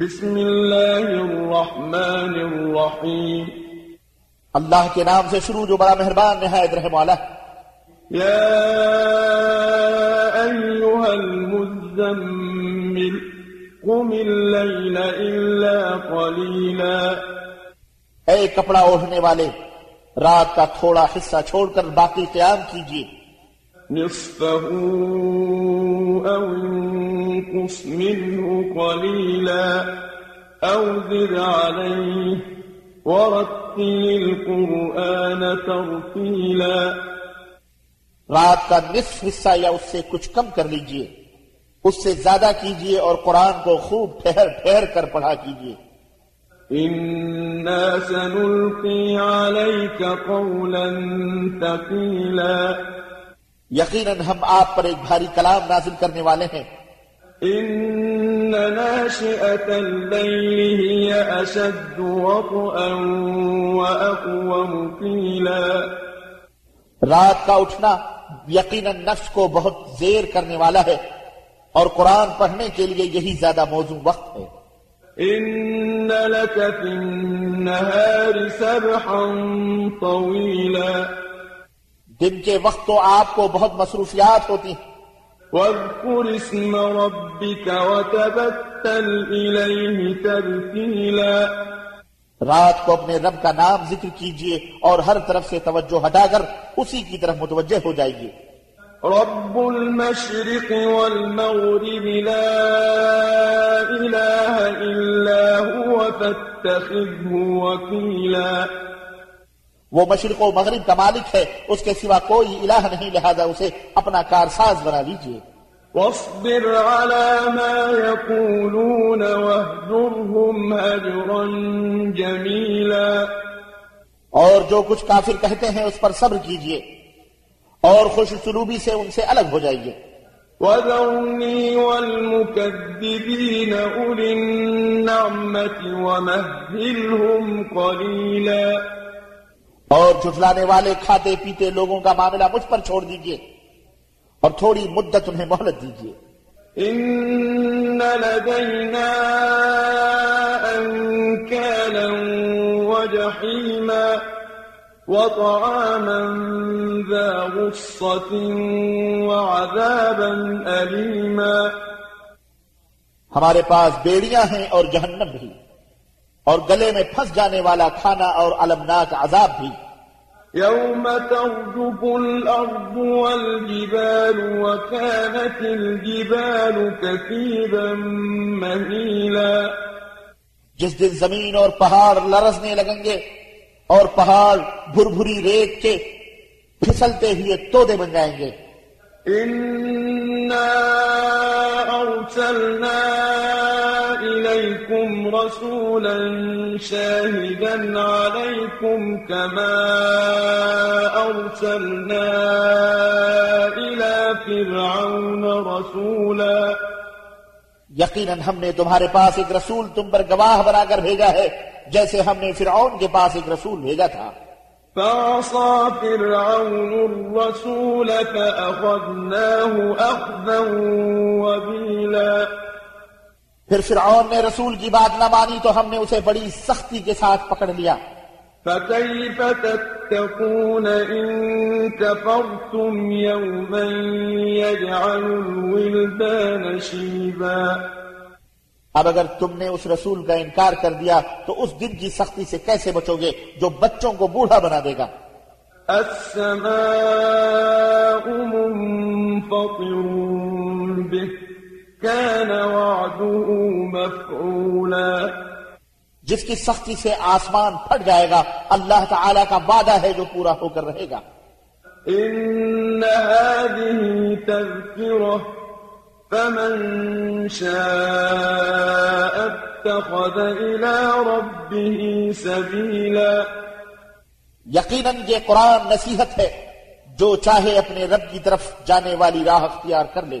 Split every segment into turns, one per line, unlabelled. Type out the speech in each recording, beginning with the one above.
بسم اللہ الرحمن الرحیم اللہ کے نام سے شروع جو بڑا مہربان نہایت رحم والا یا ایوہ المزمل قم اللیل الا قلیلا اے کپڑا اوڑھنے والے رات کا تھوڑا حصہ چھوڑ کر باقی قیام کیجیے نصفہ او انقص منه قليلا أو زد عليه ورتل القرآن ترتيلا
رات کا نصف حصہ یا اس سے کچھ کم کر لیجئے اس سے زیادہ کیجئے اور قرآن کو خوب ٹھہر ٹھہر کر پڑھا کیجئے
إنا سنلقي عليك قولا ثقيلا
یقیناً ہم آپ پر ایک بھاری کلام نازل کرنے والے ہیں
الليل هي
رات کا اٹھنا یقیناً نفس کو بہت زیر کرنے والا ہے اور قرآن پڑھنے کے لیے یہی زیادہ موزوں وقت ہے
ان في النهار سبحا طويلا
دن کے وقت تو آپ کو بہت مصروفیات ہوتی ہیں
واذكر اسم ربك وتبتل إليه تبتيلا
رات کو اپنے رب کا نام ذکر کیجئے اور ہر طرف سے توجہ ہٹا کر اسی کی طرف متوجہ ہو
جائیے رب المشرق والمغرب لا هو فاتخذه اللہ
وہ مشرق و مغرب کا مالک ہے اس کے سوا کوئی الہ نہیں لہذا اسے اپنا کارساز بنا لیجئے
واصبر على ما يقولون واهجرهم هجرا جميلا
اور جو کچھ کافر کہتے ہیں اس پر صبر کیجئے اور خوش سلوبی سے ان سے الگ ہو
جائیے وذرني والمكذبين أولي النعمة ومهلهم قليلاً
اور جھٹلانے والے کھاتے پیتے لوگوں کا معاملہ مجھ پر چھوڑ دیجئے اور تھوڑی مدت انہیں محلت دیجیے
وعذابا
علیما ہمارے پاس بیڑیاں ہیں اور جہنم بھی اور گلے میں پھنس جانے والا کھانا اور علمناک عذاب
بھی يوم ترجف الأرض والجبال وكانت الجبال كثيبا مهيلا
جس دن زمین اور پہاڑ لرزنے لگیں گے اور پہاڑ بھر بھری ریت کے پھسلتے ہوئے تودے بن جائیں گے
اِنَّا أَرْسَلْنَا إليكم رسولا شاهدا عليكم كما أرسلنا إلى فرعون رسولا
یقینا ہم نے تمہارے پاس ایک رسول تم پر گواہ بنا کر بھیجا ہے جیسے ہم نے فرعون کے پاس ایک رسول بھیجا تھا
فعصا فرعون الرسول فأخذناه أخذا وبيلاً
پھر فرعون نے رسول کی بات نہ مانی تو ہم نے اسے بڑی سختی کے ساتھ پکڑ لیا
فَكَيْفَ تَتَّقُونَ إِن كَفَرْتُمْ يَوْمًا يَجْعَلُ الْوِلْدَانَ شِيبًا
اب اگر تم نے اس رسول کا انکار کر دیا تو اس دن کی سختی سے کیسے بچو گے جو بچوں کو بوڑھا بنا دے گا السماء
منفطر به كان وعده مفعولا
جس کی سختی سے آسمان پھٹ جائے گا اللہ تعالیٰ کا وعدہ ہے جو پورا ہو کر رہے گا
فمن شاء اتخذ الى سبيلا
یقیناً یہ قرآن نصیحت ہے جو چاہے اپنے رب کی طرف جانے والی راہ اختیار کر لے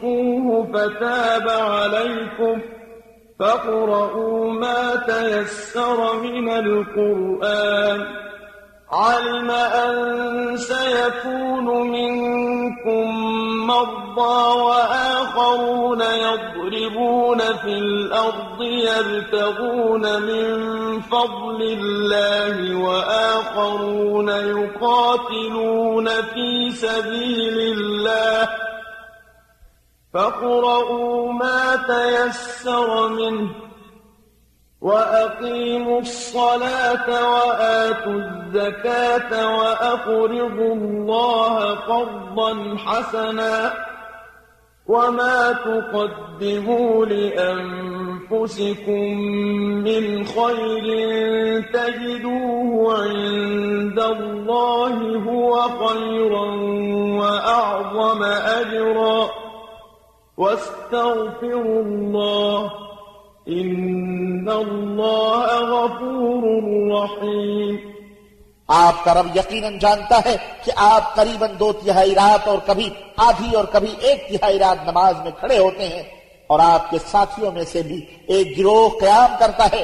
تخفوه فَتَابَ عَلَيْكُمْ فَاقْرَءُوا مَا تَيَسَّرَ مِنَ الْقُرْآنِ عَلِمَ أَن سَيَكُونُ مِنكُم مَّرْضَىٰ وَآخَرُونَ يَضْرِبُونَ فِي الْأَرْضِ يَبْتَغُونَ مِن فَضْلِ اللَّهِ وَآخَرُونَ يُقَاتِلُونَ فِي سَبِيلِ اللَّهِ فاقرؤوا ما تيسر منه وأقيموا الصلاة وآتوا الزكاة وأقرضوا الله قرضا حسنا وما تقدموا لأنفسكم من خير تجدوه عند الله هو خيرا وأعظم أجرا الله الله ان غفور رحيم
آپ کا رب یقیناً جانتا ہے کہ آپ قریباً دو تہائی رات اور کبھی آدھی اور کبھی ایک تہائی رات نماز میں کھڑے ہوتے ہیں اور آپ کے ساتھیوں میں سے بھی ایک گروہ قیام کرتا ہے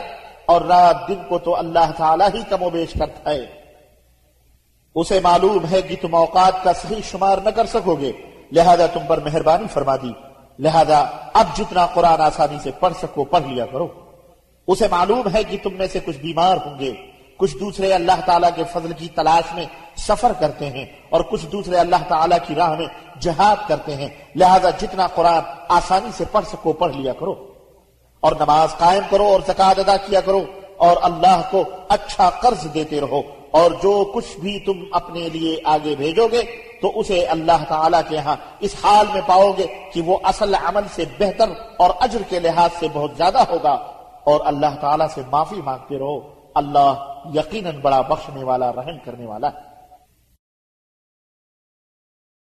اور رات دن کو تو اللہ تعالیٰ ہی کم و بیش کرتا ہے اسے معلوم ہے کہ تم اوقات کا صحیح شمار نہ کر سکو گے لہذا تم پر مہربانی فرما دی لہذا اب جتنا قرآن آسانی سے پڑھ سکو پڑھ لیا کرو اسے معلوم ہے کہ تم میں سے کچھ بیمار ہوں گے کچھ دوسرے اللہ تعالیٰ کے فضل کی تلاش میں سفر کرتے ہیں اور کچھ دوسرے اللہ تعالیٰ کی راہ میں جہاد کرتے ہیں لہذا جتنا قرآن آسانی سے پڑھ سکو پڑھ لیا کرو اور نماز قائم کرو اور زکاط ادا کیا کرو اور اللہ کو اچھا قرض دیتے رہو اور جو کچھ بھی تم اپنے لیے آگے بھیجو گے تو اسے اللہ تعالیٰ کے ہاں اس حال میں پاؤ گے کہ وہ اصل عمل سے بہتر اور اجر کے لحاظ سے بہت زیادہ ہوگا اور اللہ تعالی سے معافی مانگتے رہو اللہ یقیناً بڑا بخشنے والا رحم کرنے والا ہے